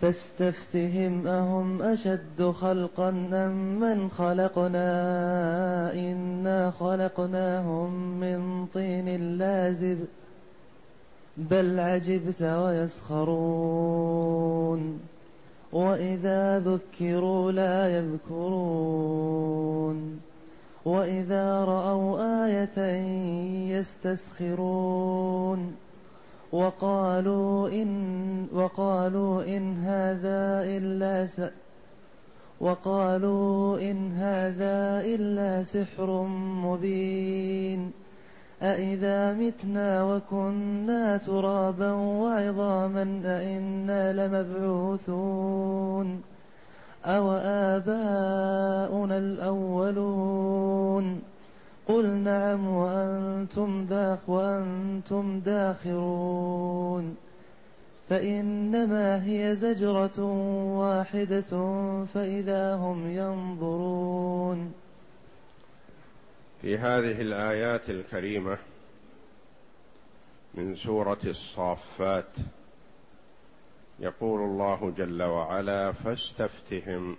فاستفتهم أهم أشد خلقا أم من خلقنا؟ إنا خلقناهم من طين لازب بل عجبت ويسخرون. وإذا ذكروا لا يذكرون. وإذا رأوا آية يستسخرون. وقالوا إن وقالوا إن هذا إلا س وقالوا إن هذا إلا سحر مبين أإذا متنا وكنا ترابا وعظاما أإنا لمبعوثون أو آباؤنا الأولون قل نعم وأنتم داخ وأنتم داخرون فإنما هي زجرة واحدة فإذا هم ينظرون في هذه الآيات الكريمة من سورة الصافات يقول الله جل وعلا فاستفتهم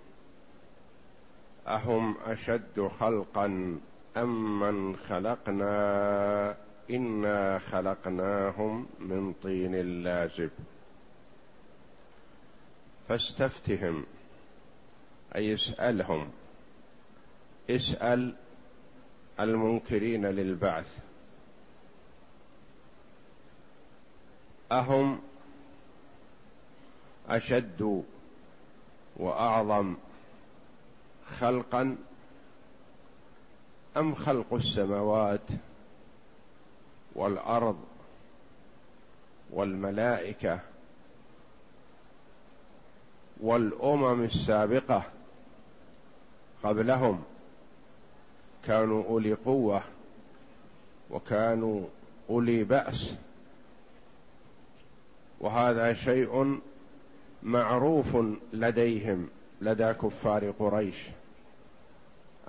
أهم أشد خلقا أمن خلقنا إنا خلقناهم من طين لازب. فاستفتهم أي اسألهم. اسأل المنكرين للبعث. أهم أشد وأعظم خلقا أم خلق السماوات والأرض والملائكة والأمم السابقة قبلهم كانوا أولي قوة وكانوا أولي بأس وهذا شيء معروف لديهم لدى كفار قريش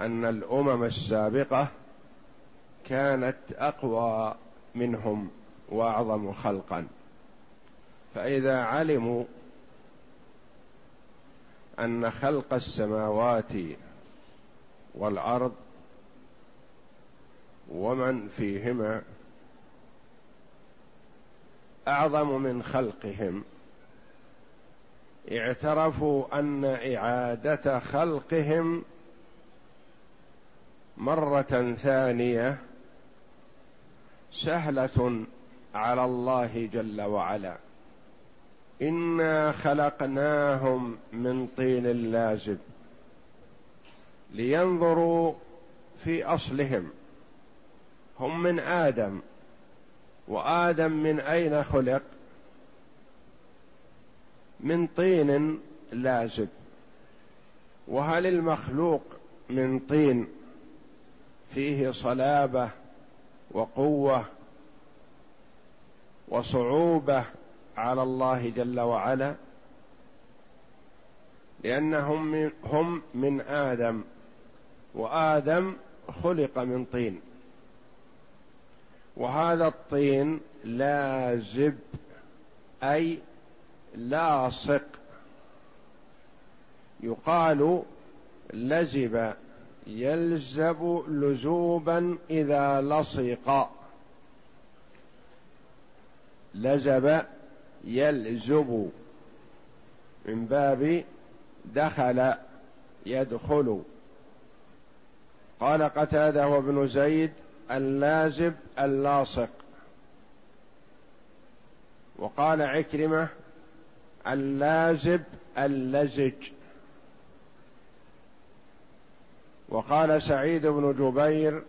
أن الأمم السابقة كانت أقوى منهم وأعظم خلقا. فإذا علموا أن خلق السماوات والأرض ومن فيهما أعظم من خلقهم اعترفوا أن إعادة خلقهم مرة ثانية سهلة على الله جل وعلا. إنا خلقناهم من طين لازب لينظروا في أصلهم. هم من آدم وآدم من أين خلق؟ من طين لازب. وهل المخلوق من طين؟ فيه صلابة وقوة وصعوبة على الله جل وعلا لأنهم هم من آدم وآدم خلق من طين. وهذا الطين لازب أي لاصق. يقال لزب يلزب لزوبا إذا لصق. لزب يلزب من باب دخل يدخل. قال قتادة وابن زيد اللازب اللاصق. وقال عكرمة اللازب اللزج. وقال سعيد بن جبير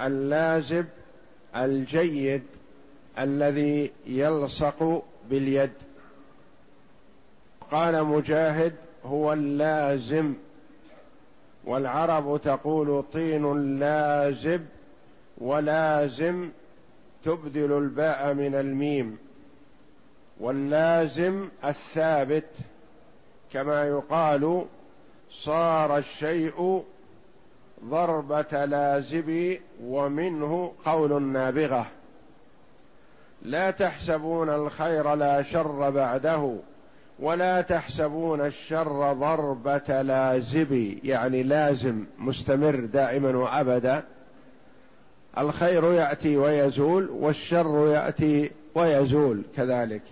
اللازب الجيد الذي يلصق باليد. قال مجاهد هو اللازم والعرب تقول طين لازب ولازم تبدل الباء من الميم. واللازم الثابت كما يقال صار الشيء ضربة لازب ومنه قول نابغة. لا تحسبون الخير لا شر بعده ولا تحسبون الشر ضربة لازب يعني لازم مستمر دائما وابدا. الخير يأتي ويزول والشر يأتي ويزول كذلك.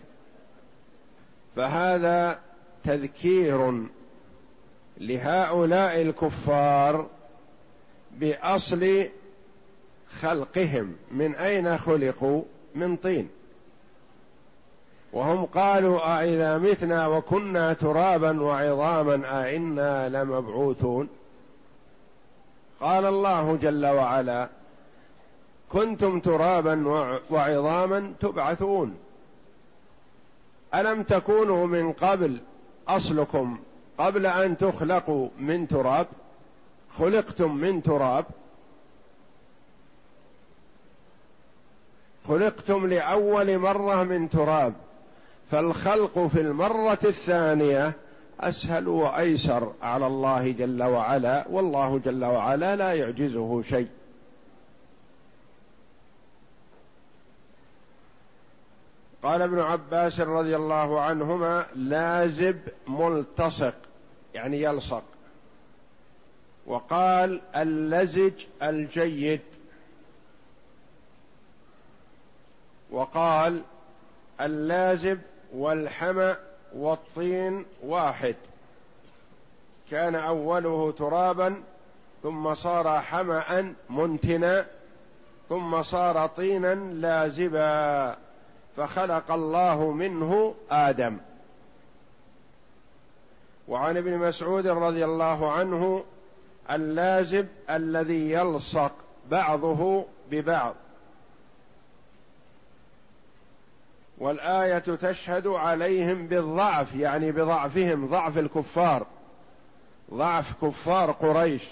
فهذا تذكير لهؤلاء الكفار بأصل خلقهم. من أين خلقوا؟ من طين. وهم قالوا أإذا متنا وكنا ترابا وعظاما أئنا لمبعوثون. قال الله جل وعلا كنتم ترابا وعظاما تبعثون. ألم تكونوا من قبل أصلكم قبل أن تخلقوا من تراب؟ خلقتم من تراب. خلقتم لأول مرة من تراب. فالخلق في المرة الثانية أسهل وأيسر على الله جل وعلا والله جل وعلا لا يعجزه شيء. قال ابن عباس رضي الله عنهما لازب ملتصق يعني يلصق. وقال اللزج الجيد. وقال اللازب والحمى والطين واحد. كان أوله ترابا ثم صار حمأ منتنا ثم صار طينا لازبا. فخلق الله منه آدم. وعن ابن مسعود رضي الله عنه اللازب الذي يلصق بعضه ببعض. والآية تشهد عليهم بالضعف يعني بضعفهم ضعف الكفار ضعف كفار قريش.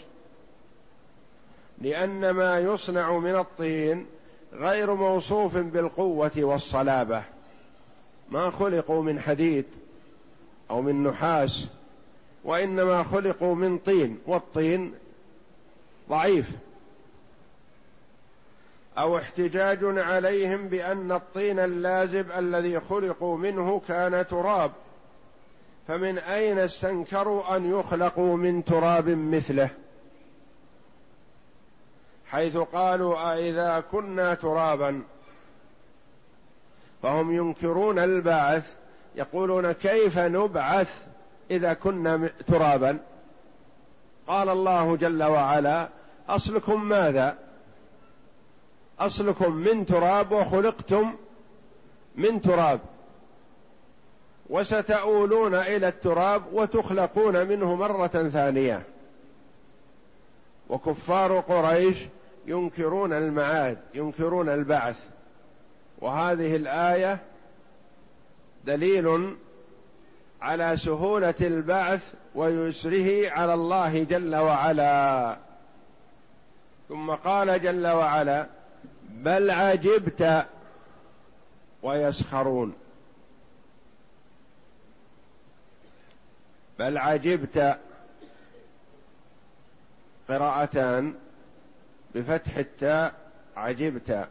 لأن ما يصنع من الطين غير موصوف بالقوة والصلابة. ما خلقوا من حديد أو من نحاس. وإنما خلقوا من طين والطين ضعيف. أو احتجاج عليهم بأن الطين اللازب الذي خلقوا منه كان تراب. فمن أين استنكروا أن يخلقوا من تراب مثله؟ حيث قالوا أإذا كنا ترابا. فهم ينكرون البعث يقولون كيف نبعث؟ إذا كنا ترابا. قال الله جل وعلا أصلكم ماذا؟ أصلكم من تراب وخلقتم من تراب. وستؤولون إلى التراب وتخلقون منه مرة ثانية. وكفار قريش ينكرون المعاد ينكرون البعث. وهذه الآية دليل على سهولة البعث ويسره على الله جل وعلا. ثم قال جل وعلا بل عجبت ويسخرون. بل عجبت قراءتان بفتح التاء عجبت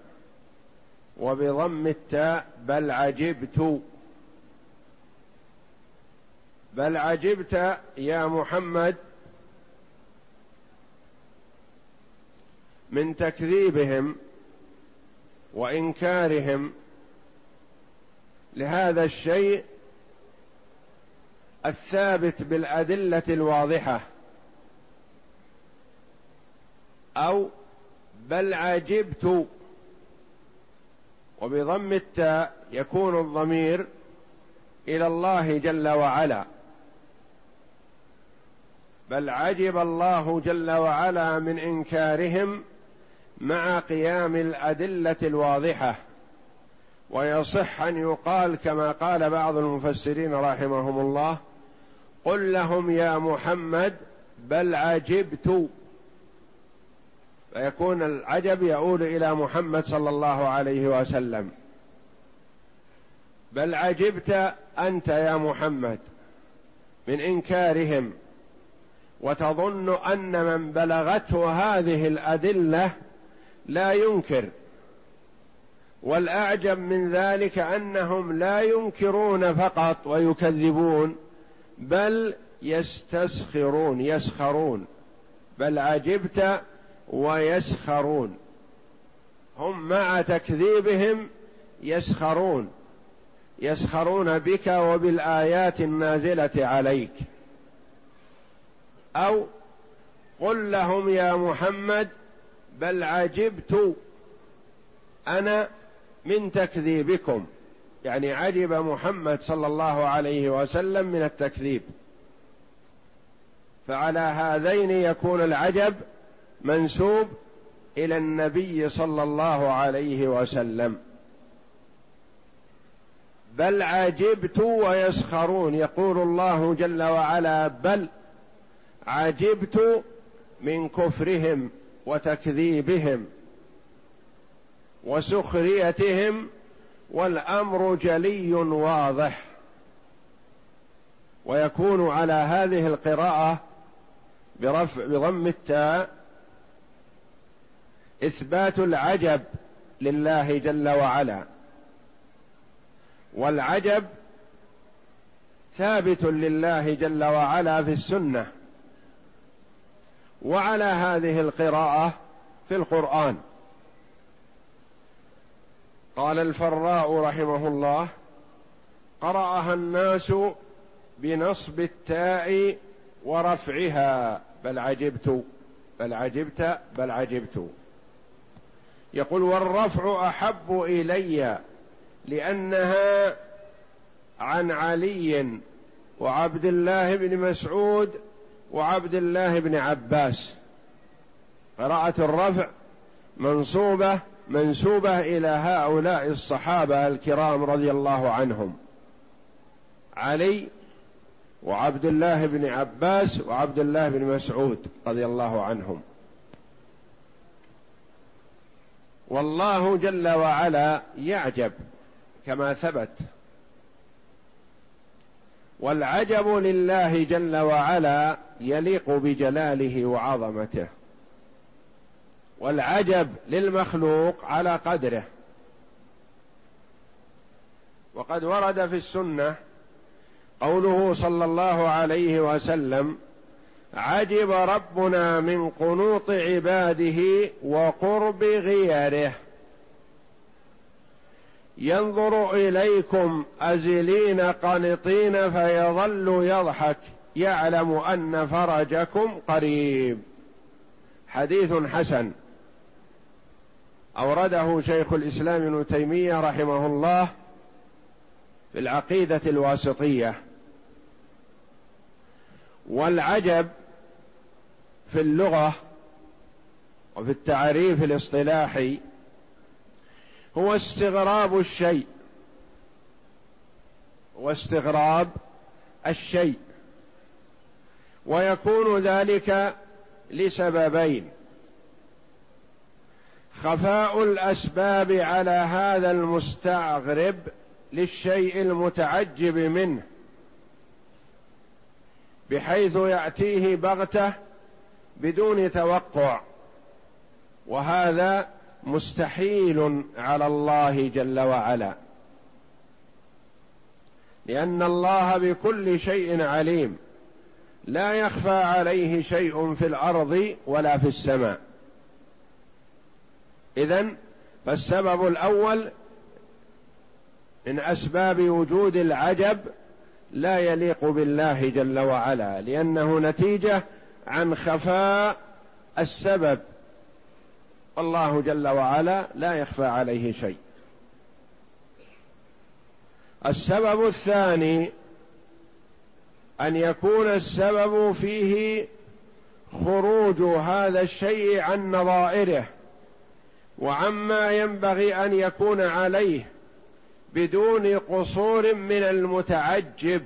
وبضم التاء بل عجبت. بل عجبت يا محمد من تكذيبهم وإنكارهم لهذا الشيء الثابت بالأدلة الواضحة أو بل عجبت وبضم التاء يكون الضمير إلى الله جل وعلا. بل عجب الله جل وعلا من إنكارهم مع قيام الأدلة الواضحة. ويصح أن يقال كما قال بعض المفسرين رحمهم الله قل لهم يا محمد بل عجبت. فيكون العجب يؤول إلى محمد صلى الله عليه وسلم. بل عجبت أنت يا محمد من إنكارهم. وتظن أن من بلغته هذه الأدلة لا ينكر. والأعجب من ذلك أنهم لا ينكرون فقط ويكذبون بل يستسخرون يسخرون. بل عجبت ويسخرون. هم مع تكذيبهم يسخرون. يسخرون بك وبالآيات النازلة عليك. أو قل لهم يا محمد بل عجبت أنا من تكذيبكم. يعني عجب محمد صلى الله عليه وسلم من التكذيب. فعلى هذين يكون العجب منسوب إلى النبي صلى الله عليه وسلم. بل عجبت ويسخرون. يقول الله جل وعلا بل عجبت من كفرهم وتكذيبهم وسخريتهم والأمر جلي واضح. ويكون على هذه القراءة برفع بضم التاء إثبات العجب لله جل وعلا. والعجب ثابت لله جل وعلا في السنة. وعلى هذه القراءة في القرآن. قال الفراء رحمه الله قرأها الناس بنصب التاء ورفعها. بل عجبت بل عجبت بل عجبت. يقول والرفع أحب إلي لأنها عن علي وعبد الله بن مسعود وعبد الله بن عباس. قراءة الرفع منصوبة منسوبة إلى هؤلاء الصحابة الكرام رضي الله عنهم. علي وعبد الله بن عباس وعبد الله بن مسعود رضي الله عنهم. والله جل وعلا يعجب كما ثبت. والعجب لله جل وعلا يليق بجلاله وعظمته. والعجب للمخلوق على قدره. وقد ورد في السنة قوله صلى الله عليه وسلم عجب ربنا من قنوط عباده وقرب غيره. ينظر إليكم أزلين قنطين فيظل يضحك. يعلم أن فرجكم قريب. حديث حسن. أورده شيخ الإسلام ابن تيمية رحمه الله في العقيدة الواسطية. والعجب في اللغة وفي التعريف الاصطلاحي هو استغراب الشيء. واستغراب الشيء. ويكون ذلك لسببين. خفاء الأسباب على هذا المستغرب للشيء المتعجب منه بحيث يأتيه بغتة بدون توقع وهذا مستحيل على الله جل وعلا. لأن الله بكل شيء عليم. لا يخفى عليه شيء في الأرض ولا في السماء. إذن فالسبب الأول من أسباب وجود العجب لا يليق بالله جل وعلا لأنه نتيجة عن خفاء السبب. والله جل وعلا لا يخفى عليه شيء. السبب الثاني أن يكون السبب فيه خروج هذا الشيء عن نظائره وعما ينبغي أن يكون عليه بدون قصور من المتعجب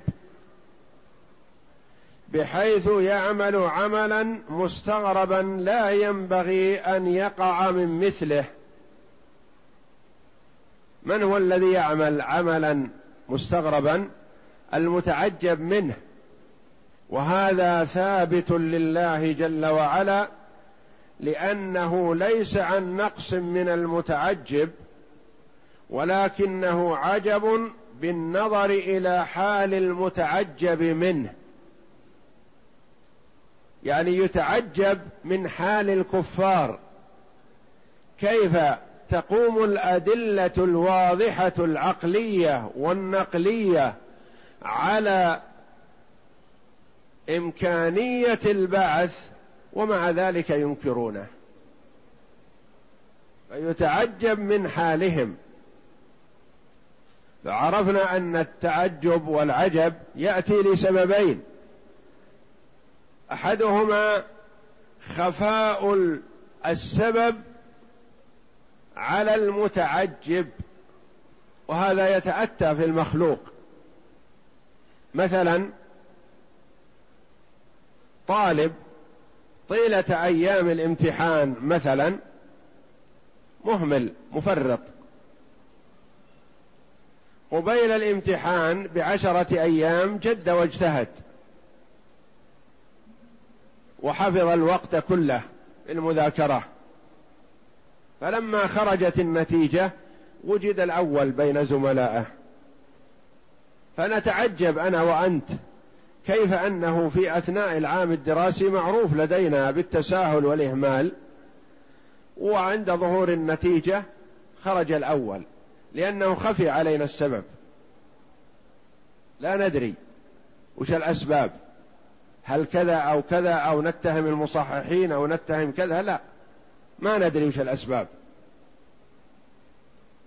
بحيث يعمل عملا مستغربا لا ينبغي أن يقع من مثله. من هو الذي يعمل عملا مستغربا؟ المتعجب منه. وهذا ثابت لله جل وعلا لأنه ليس عن نقص من المتعجب ولكنه عجب بالنظر إلى حال المتعجب منه. يعني يتعجب من حال الكفار. كيف تقوم الأدلة الواضحة العقلية والنقلية على إمكانية البعث ومع ذلك ينكرونه. فيتعجب من حالهم. فعرفنا أن التعجب والعجب يأتي لسببين. أحدهما خفاء السبب على المتعجب وهذا يتأتى في المخلوق. مثلا طالب طيلة أيام الامتحان مثلا مهمل مفرط. قبيل الامتحان بعشرة أيام جد واجتهد. وحفظ الوقت كله في المذاكره فلما خرجت النتيجة وجد الأول بين زملائه. فنتعجب أنا وأنت كيف أنه في أثناء العام الدراسي معروف لدينا بالتساهل والإهمال وعند ظهور النتيجة خرج الأول لأنه خفي علينا السبب. لا ندري وش الأسباب. هل كذا أو كذا أو نتهم المصححين أو نتهم كذا؟ لا. ما ندري وش الأسباب.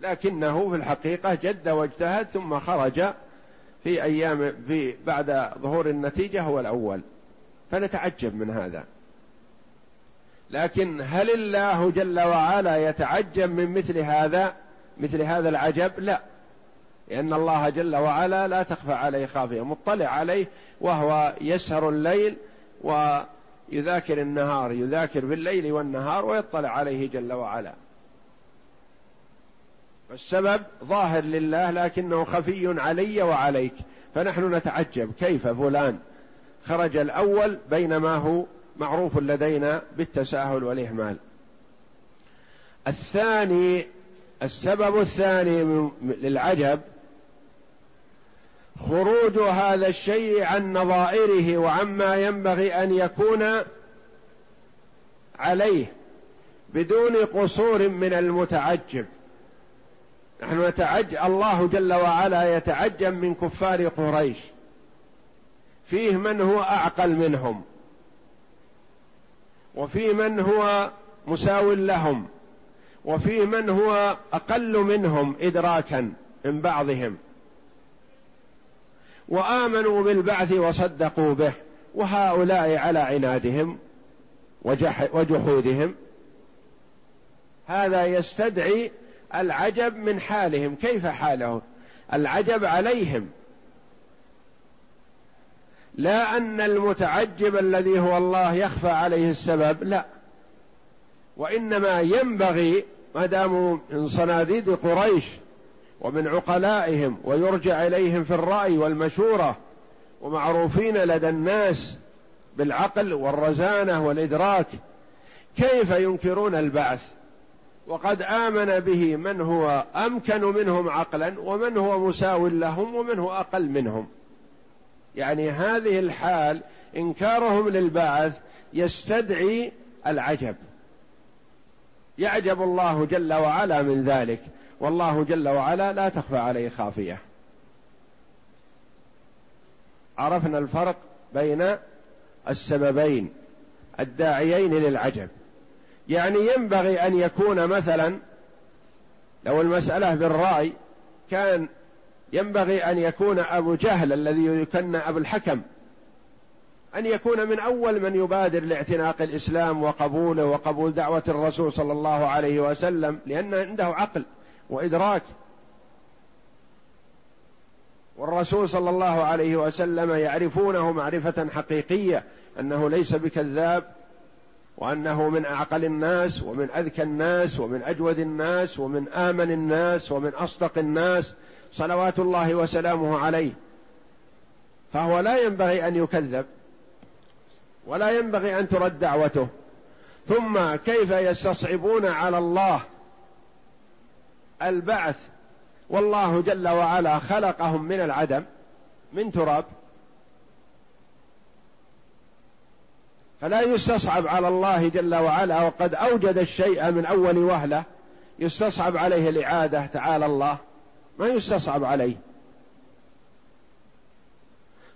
لكنه في الحقيقة جد واجتهد ثم خرج في أيام في بعد ظهور النتيجة هو الأول. فنتعجب من هذا. لكن هل الله جل وعلا يتعجب من مثل هذا؟ مثل هذا العجب؟ لا. لأن الله جل وعلا لا تخفى عليه خافية. مطلع عليه وهو يسهر الليل ويذاكر النهار يذاكر بالليل والنهار ويطلع عليه جل وعلا. فالسبب ظاهر لله لكنه خفي علي وعليك. فنحن نتعجب كيف فلان خرج الأول بينما هو معروف لدينا بالتساهل والإهمال. الثاني السبب الثاني للعجب خروج هذا الشيء عن نظائره وعما ينبغي أن يكون عليه بدون قصور من المتعجب. نحن نتعجب الله جل وعلا يتعجب من كفار قريش. فيه من هو أعقل منهم. وفي من هو مساو لهم. وفي من هو أقل منهم ادراكا من بعضهم. وآمنوا بالبعث وصدقوا به. وهؤلاء على عنادهم وجحودهم. هذا يستدعي العجب من حالهم. كيف حاله العجب عليهم. لا أن المتعجب الذي هو الله يخفى عليه السبب لا. وإنما ينبغي ما داموا من صناديد قريش ومن عقلائهم ويرجع إليهم في الرأي والمشورة ومعروفين لدى الناس بالعقل والرزانة والإدراك كيف ينكرون البعث؟ وقد آمن به من هو أمكن منهم عقلا ومن هو مساو لهم ومن هو أقل منهم. يعني هذه الحال إنكارهم للبعث يستدعي العجب. يعجب الله جل وعلا من ذلك والله جل وعلا لا تخفى عليه خافية. عرفنا الفرق بين السببين الداعيين للعجب. يعني ينبغي أن يكون مثلا لو المسألة بالرأي كان ينبغي أن يكون أبو جهل الذي يكنى أبو الحكم أن يكون من أول من يبادر لاعتناق الإسلام وقبوله وقبول دعوة الرسول صلى الله عليه وسلم لأن عنده عقل وإدراك. والرسول صلى الله عليه وسلم يعرفونه معرفة حقيقية أنه ليس بكذاب وأنه من أعقل الناس ومن أذكى الناس ومن أجود الناس ومن آمن الناس ومن أصدق الناس صلوات الله وسلامه عليه. فهو لا ينبغي أن يكذب ولا ينبغي أن ترد دعوته. ثم كيف يستصعبون على الله البعث؟ والله جل وعلا خلقهم من العدم من تراب فلا يستصعب على الله جل وعلا وقد أوجد الشيء من أول وهلة يستصعب عليه الإعادة تعالى الله. ما يستصعب عليه.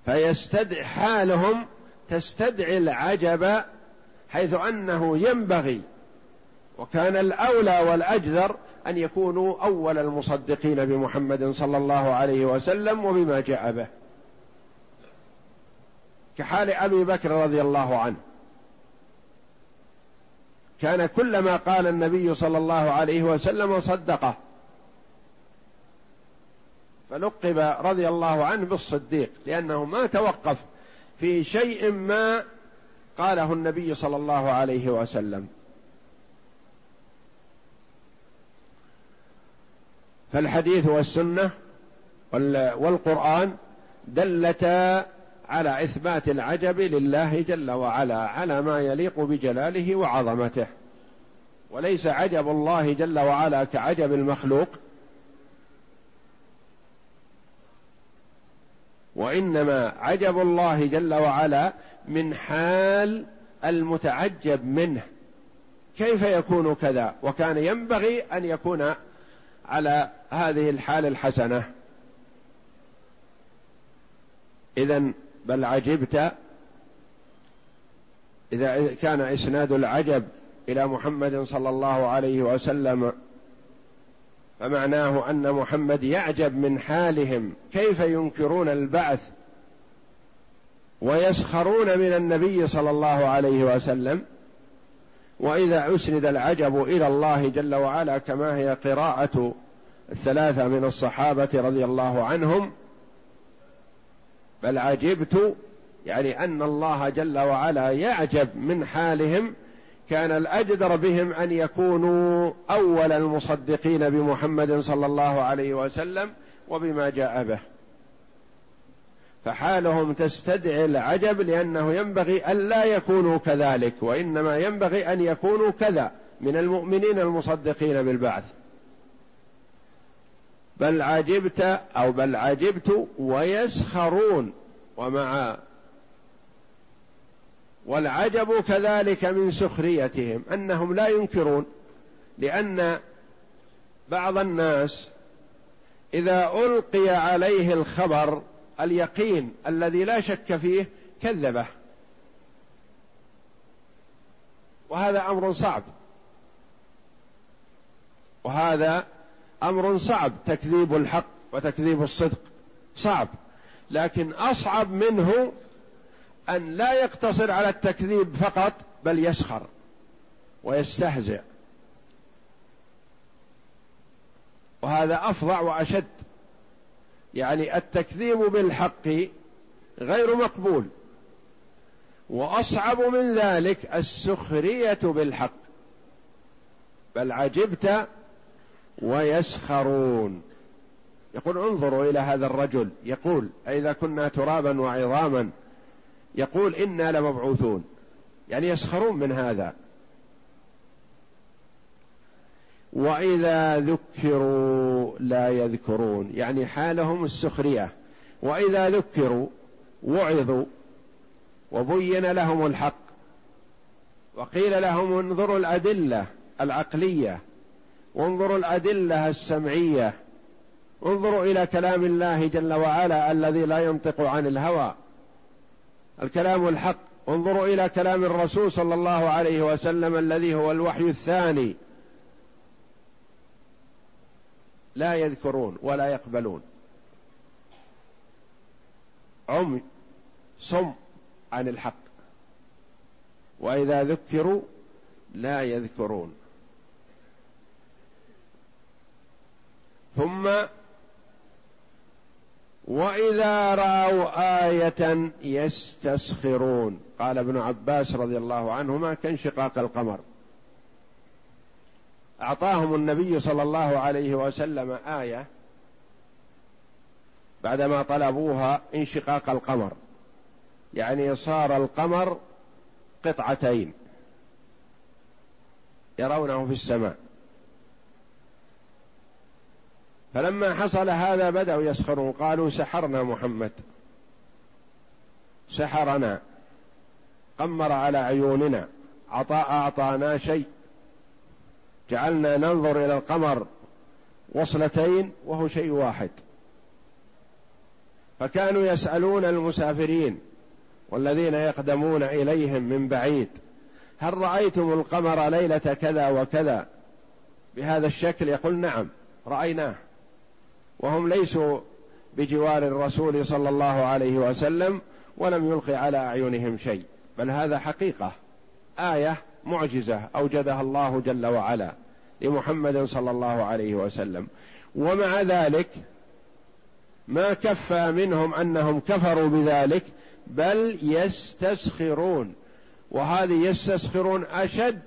فيستدعي حالهم تستدعي العجب حيث أنه ينبغي. وكان الأولى والاجدر أن يكونوا أول المصدقين بمحمد صلى الله عليه وسلم وبما جاء به. كحال أبي بكر رضي الله عنه. كان كلما قال النبي صلى الله عليه وسلم صدقه. فلقب رضي الله عنه بالصديق لأنه ما توقف في شيء ما قاله النبي صلى الله عليه وسلم. فالحديث والسنة والقرآن دلتا على إثبات العجب لله جل وعلا على ما يليق بجلاله وعظمته. وليس عجب الله جل وعلا كعجب المخلوق. وإنما عجب الله جل وعلا من حال المتعجب منه. كيف يكون كذا؟ وكان ينبغي أن يكون على هذه الحال الحسنة. اذا بل عجبت إذا كان إسناد العجب إلى محمد صلى الله عليه وسلم فمعناه أن محمد يعجب من حالهم كيف ينكرون البعث ويسخرون من النبي صلى الله عليه وسلم؟ وإذا أسند العجب إلى الله جل وعلا كما هي قراءة الثلاثة من الصحابة رضي الله عنهم بل عجبت يعني أن الله جل وعلا يعجب من حالهم كان الأجدر بهم أن يكونوا أول المصدقين بمحمد صلى الله عليه وسلم وبما جاء به. فحالهم تستدعي العجب لأنه ينبغي الا يكونوا كذلك وإنما ينبغي أن يكونوا كذا من المؤمنين المصدقين بالبعث. بل عجبت أو بل عجبت ويسخرون ومع والعجب كذلك من سخريتهم أنهم لا ينكرون لأن بعض الناس إذا ألقي عليه الخبر اليقين الذي لا شك فيه كذبه. وهذا أمر صعب. وهذا أمر صعب تكذيب الحق وتكذيب الصدق. صعب. لكن أصعب منه أن لا يقتصر على التكذيب فقط بل يسخر ويستهزئ. وهذا أفظع وأشد. يعني التكذيب بالحق غير مقبول. وأصعب من ذلك السخرية بالحق. بل عجبت ويسخرون. يقول انظروا إلى هذا الرجل. يقول اذا كنا ترابا وعظاما. يقول إنا لمبعوثون. يعني يسخرون من هذا. وإذا ذكروا لا يذكرون. يعني حالهم السخرية. وإذا ذكروا وعظوا وبين لهم الحق. وقيل لهم انظروا الأدلة العقلية. وانظروا الأدلة السمعية. انظروا إلى كلام الله جل وعلا الذي لا ينطق عن الهوى. الكلام الحق. انظروا إلى كلام الرسول صلى الله عليه وسلم الذي هو الوحي الثاني. لا يذكرون ولا يقبلون. عمي صم عن الحق. وإذا ذكروا لا يذكرون. ثم وإذا رأوا آية يستسخرون. قال ابن عباس رضي الله عنهما كانشقاق القمر. أعطاهم النبي صلى الله عليه وسلم آية بعدما طلبوها انشقاق القمر. يعني صار القمر قطعتين يرونه في السماء. فلما حصل هذا بدأوا يسخرون. قالوا سحرنا محمد. سحرنا. قمر على عيوننا. عطاء أعطانا شيء. جعلنا ننظر إلى القمر وصلتين وهو شيء واحد. فكانوا يسألون المسافرين والذين يقدمون إليهم من بعيد هل رأيتم القمر ليلة كذا وكذا؟ بهذا الشكل يقول نعم رأيناه. وهم ليسوا بجوار الرسول صلى الله عليه وسلم ولم يلقي على أعينهم شيء. بل هذا حقيقة آية معجزة أوجدها الله جل وعلا لمحمد صلى الله عليه وسلم. ومع ذلك ما كفى منهم أنهم كفروا بذلك بل يستسخرون. وهذه يستسخرون أشد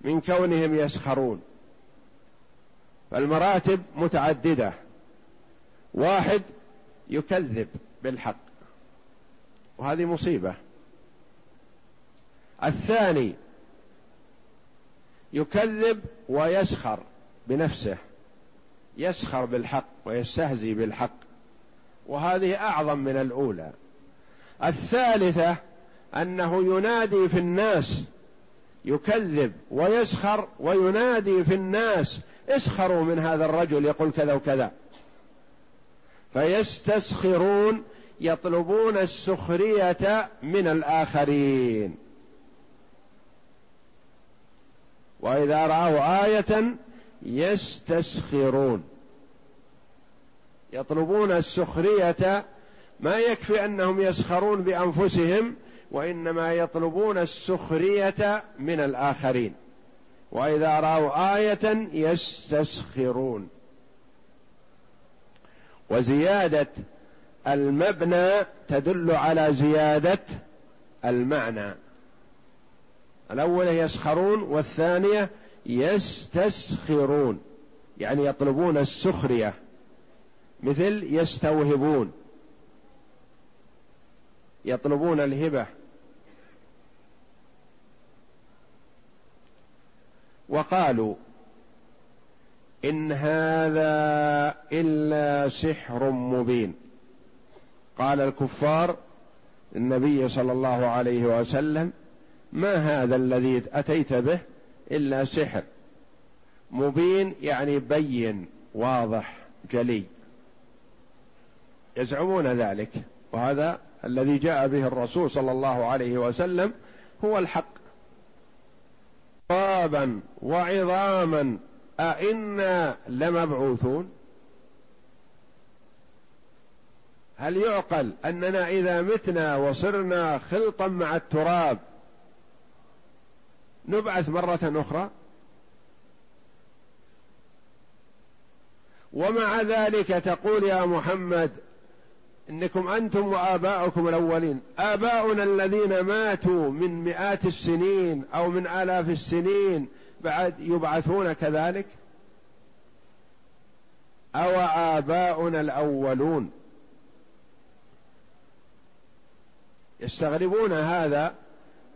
من كونهم يسخرون. فالمراتب متعددة. واحد يكذب بالحق. وهذه مصيبة. الثاني يكذب ويسخر بنفسه. يسخر بالحق ويستهزي بالحق. وهذه أعظم من الأولى. الثالثة أنه ينادي في الناس يكذب ويسخر وينادي في الناس اسخروا من هذا الرجل يقول كذا وكذا. فيستسخرون يطلبون السخرية من الآخرين. وإذا رأوا آية يستسخرون. يطلبون السخرية ما يكفي أنهم يسخرون بأنفسهم وإنما يطلبون السخرية من الآخرين. وإذا رأوا آية يستسخرون. وزيادة المبنى تدل على زيادة المعنى. الأولى يسخرون والثانية يستسخرون يعني يطلبون السخرية مثل يستوهبون يطلبون الهبة. وقالوا إن هذا إلا سحر مبين. قال الكفار النبي صلى الله عليه وسلم ما هذا الذي أتيت به إلا سحر. مبين يعني بين واضح جلي. يزعمون ذلك وهذا الذي جاء به الرسول صلى الله عليه وسلم هو الحق. طابا وعظاما أئنا لمبعوثون؟ هل يعقل أننا إذا متنا وصرنا خلطا مع التراب نبعث مرة أخرى؟ ومع ذلك تقول يا محمد إنكم أنتم وآباؤكم الأولين. آباؤنا الذين ماتوا من مئات السنين أو من آلاف السنين بعد يبعثون كذلك؟ أو آباؤنا الأولون. يستغربون هذا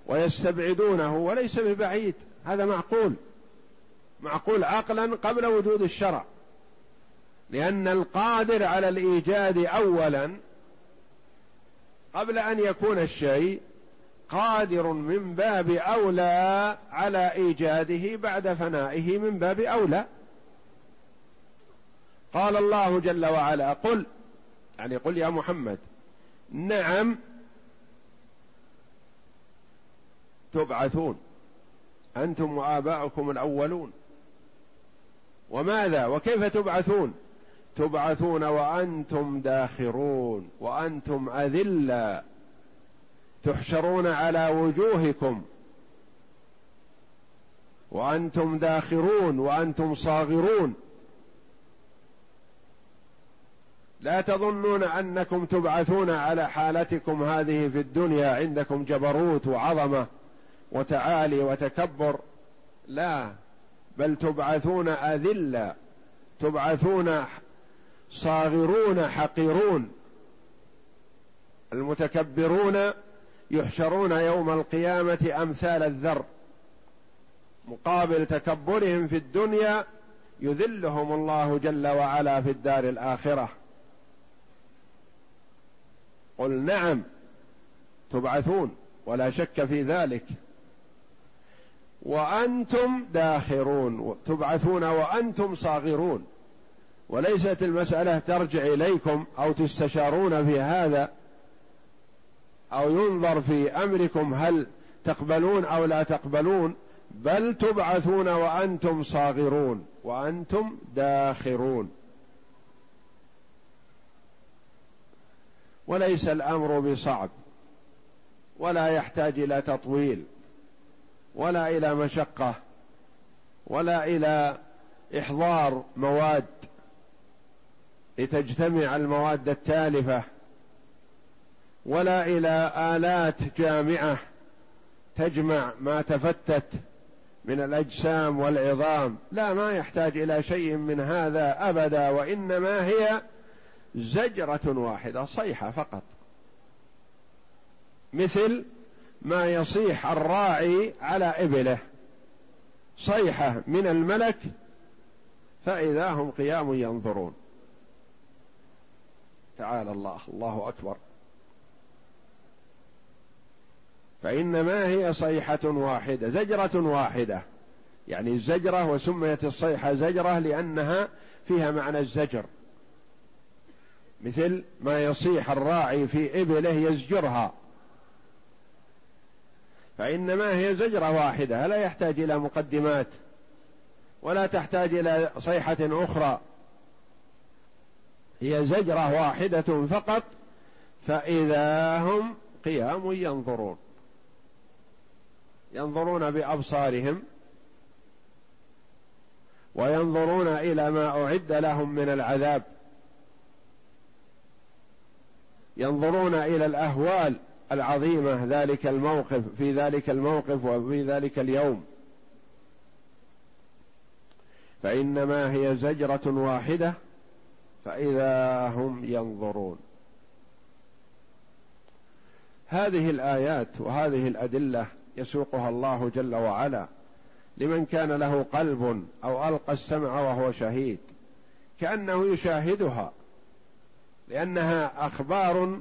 ويستبعدونه وليس ببعيد. هذا معقول. معقول عقلا قبل وجود الشرع. لأن القادر على الإيجاد أولا قبل أن يكون الشيء قادر من باب أولى على إيجاده بعد فنائه من باب أولى. قال الله جل وعلا قل يعني قل يا محمد نعم تبعثون أنتم وآباؤكم الأولون. وماذا؟ وكيف تبعثون؟ تبعثون وأنتم داخرون وأنتم اذلا تحشرون على وجوهكم. وأنتم داخرون وأنتم صاغرون. لا تظنون أنكم تبعثون على حالتكم هذه في الدنيا عندكم جبروت وعظمة وتعالي وتكبر. لا بل تبعثون اذلا تبعثون صاغرون حقيرون. المتكبرون يحشرون يوم القيامة أمثال الذر مقابل تكبرهم في الدنيا يذلهم الله جل وعلا في الدار الآخرة. قل نعم تبعثون ولا شك في ذلك. وأنتم داخرون تبعثون وأنتم صاغرون. وليست المسألة ترجع إليكم أو تستشارون في هذا أو ينظر في أمركم هل تقبلون أو لا تقبلون بل تبعثون وأنتم صاغرون وأنتم داخرون. وليس الأمر بصعب ولا يحتاج إلى تطويل ولا إلى مشقة ولا إلى إحضار مواد لتجتمع المواد التالفة. ولا إلى آلات جامعة تجمع ما تفتت من الأجسام والعظام. لا ما يحتاج إلى شيء من هذا أبدا وإنما هي زجرة واحدة صيحة فقط. مثل ما يصيح الراعي على إبله. صيحة من الملك فإذا هم قيام ينظرون. تعالى الله الله أكبر. فإنما هي صيحة واحدة زجرة واحدة. يعني الزجرة وسميت الصيحة زجرة لأنها فيها معنى الزجر. مثل ما يصيح الراعي في إبله يزجرها. فإنما هي زجرة واحدة لا يحتاج إلى مقدمات ولا تحتاج إلى صيحة أخرى. هي زجرة واحدة فقط فإذا هم قيام ينظرون. ينظرون بأبصارهم وينظرون إلى ما أعد لهم من العذاب. ينظرون إلى الأهوال العظيمة ذلك الموقف في ذلك الموقف وفي ذلك اليوم. فإنما هي زجرة واحدة فإذا هم ينظرون. هذه الآيات وهذه الأدلة يسوقها الله جل وعلا. لمن كان له قلب أو ألقى السمع وهو شهيد. كأنه يشاهدها. لأنها أخبار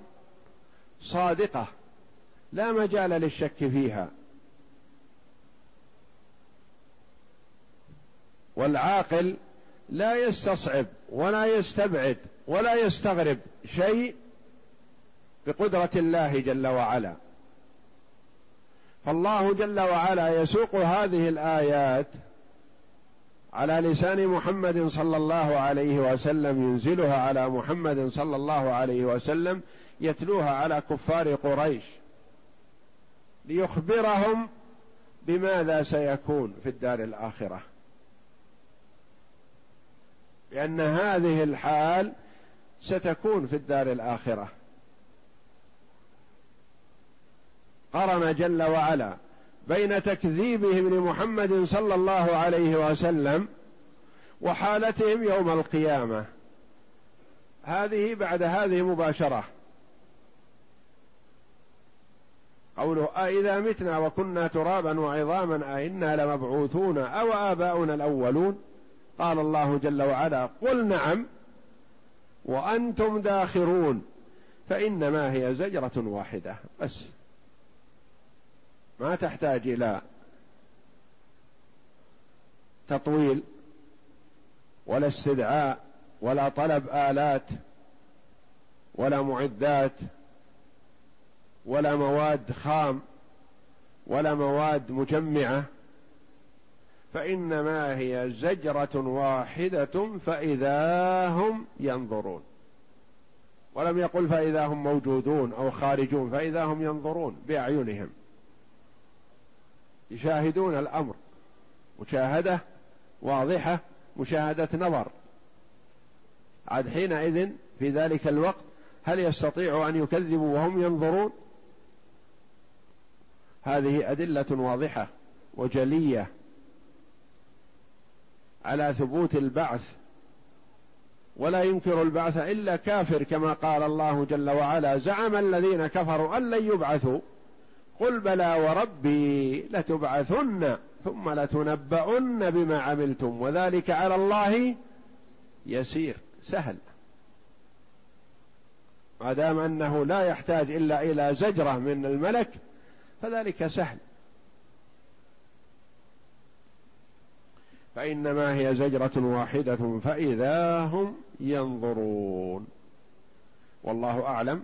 صادقة. لا مجال للشك فيها. والعاقل لا يستصعب ولا يستبعد ولا يستغرب شيء بقدرة الله جل وعلا. فالله جل وعلا يسوق هذه الآيات على لسان محمد صلى الله عليه وسلم ينزلها على محمد صلى الله عليه وسلم يتلوها على كفار قريش ليخبرهم بماذا سيكون في الدار الآخرة. لأن هذه الحال ستكون في الدار الآخرة. قرن جل وعلا بين تكذيبهم لمحمد صلى الله عليه وسلم وحالتهم يوم القيامة. هذه بعد هذه مباشرة. قوله أإذا متنا وكنا ترابا وعظاما أئنا لمبعوثون أو آباؤنا الأولون؟ قال الله جل وعلا قل نعم وأنتم داخرون فإنما هي زجرة واحدة. بس. ما تحتاج إلى تطويل ولا استدعاء ولا طلب آلات ولا معدات ولا مواد خام ولا مواد مجمعة فإنما هي زجرة واحدة فإذا هم ينظرون. ولم يقل فإذا هم موجودون أو خارجون فإذا هم ينظرون بأعينهم. يشاهدون الأمر. مشاهدة واضحة مشاهدة نظر. عاد حينئذ في ذلك الوقت هل يستطيع أن يكذبوا وهم ينظرون؟ هذه أدلة واضحة وجلية على ثبوت البعث. ولا ينكر البعث إلا كافر كما قال الله جل وعلا زعم الذين كفروا أن لن يبعثوا قل بلى وربي لتبعثن ثم لتنبؤن بما عملتم وذلك على الله يسير سهل. ما دام أنه لا يحتاج إلا إلى زجرة من الملك فذلك سهل. فإنما هي زجرة واحدة فإذا هم ينظرون. والله أعلم.